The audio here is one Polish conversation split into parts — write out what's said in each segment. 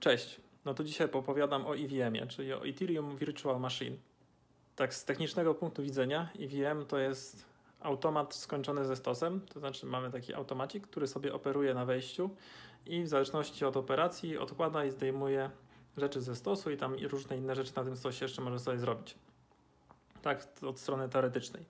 Cześć, no to dzisiaj opowiadam o EVM-ie, czyli o Ethereum Virtual Machine. Tak z technicznego punktu widzenia EVM to jest automat skończony ze stosem, to znaczy mamy taki automacik, który sobie operuje na wejściu i w zależności od operacji odkłada i zdejmuje rzeczy ze stosu i tam różne inne rzeczy na tym stosie jeszcze może sobie zrobić. Tak od strony teoretycznej.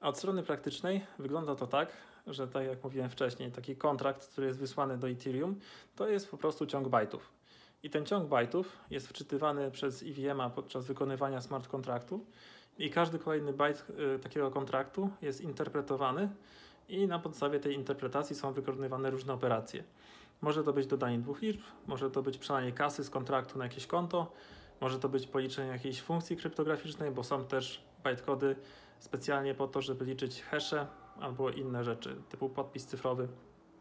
A od strony praktycznej wygląda to tak, że tak jak mówiłem wcześniej, taki kontrakt, który jest wysłany do Ethereum, to jest po prostu ciąg bajtów. I ten ciąg bajtów jest wczytywany przez EVM-a podczas wykonywania smart kontraktu i każdy kolejny bajt y, takiego kontraktu jest interpretowany i na podstawie tej interpretacji są wykonywane różne operacje. Może to być dodanie dwóch liczb, może to być przelanie kasy z kontraktu na jakieś konto, może to być policzenie jakiejś funkcji kryptograficznej, bo są też bytecody specjalnie po to, żeby liczyć hasze albo inne rzeczy, typu podpis cyfrowy.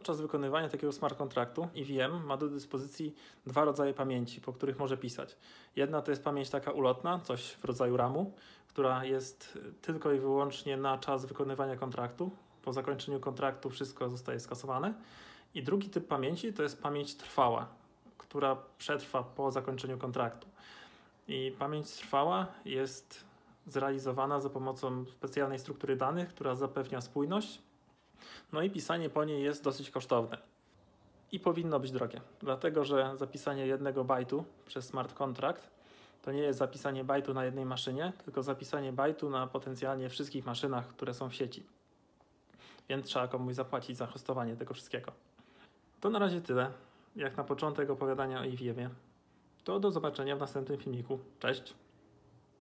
Podczas wykonywania takiego smart kontraktu EVM ma do dyspozycji dwa rodzaje pamięci, po których może pisać. Jedna to jest pamięć taka ulotna, coś w rodzaju RAMu, która jest tylko i wyłącznie na czas wykonywania kontraktu. Po zakończeniu kontraktu wszystko zostaje skasowane. I drugi typ pamięci to jest pamięć trwała, która przetrwa po zakończeniu kontraktu. I pamięć trwała jest zrealizowana za pomocą specjalnej struktury danych, która zapewnia spójność. No i pisanie po niej jest dosyć kosztowne. I powinno być drogie, dlatego że zapisanie jednego bajtu przez smart contract to nie jest zapisanie bajtu na jednej maszynie, tylko zapisanie bajtu na potencjalnie wszystkich maszynach, które są w sieci. Więc trzeba komuś zapłacić za hostowanie tego wszystkiego. To na razie tyle, jak na początek opowiadania o EVM-ie. To do zobaczenia w następnym filmiku. Cześć!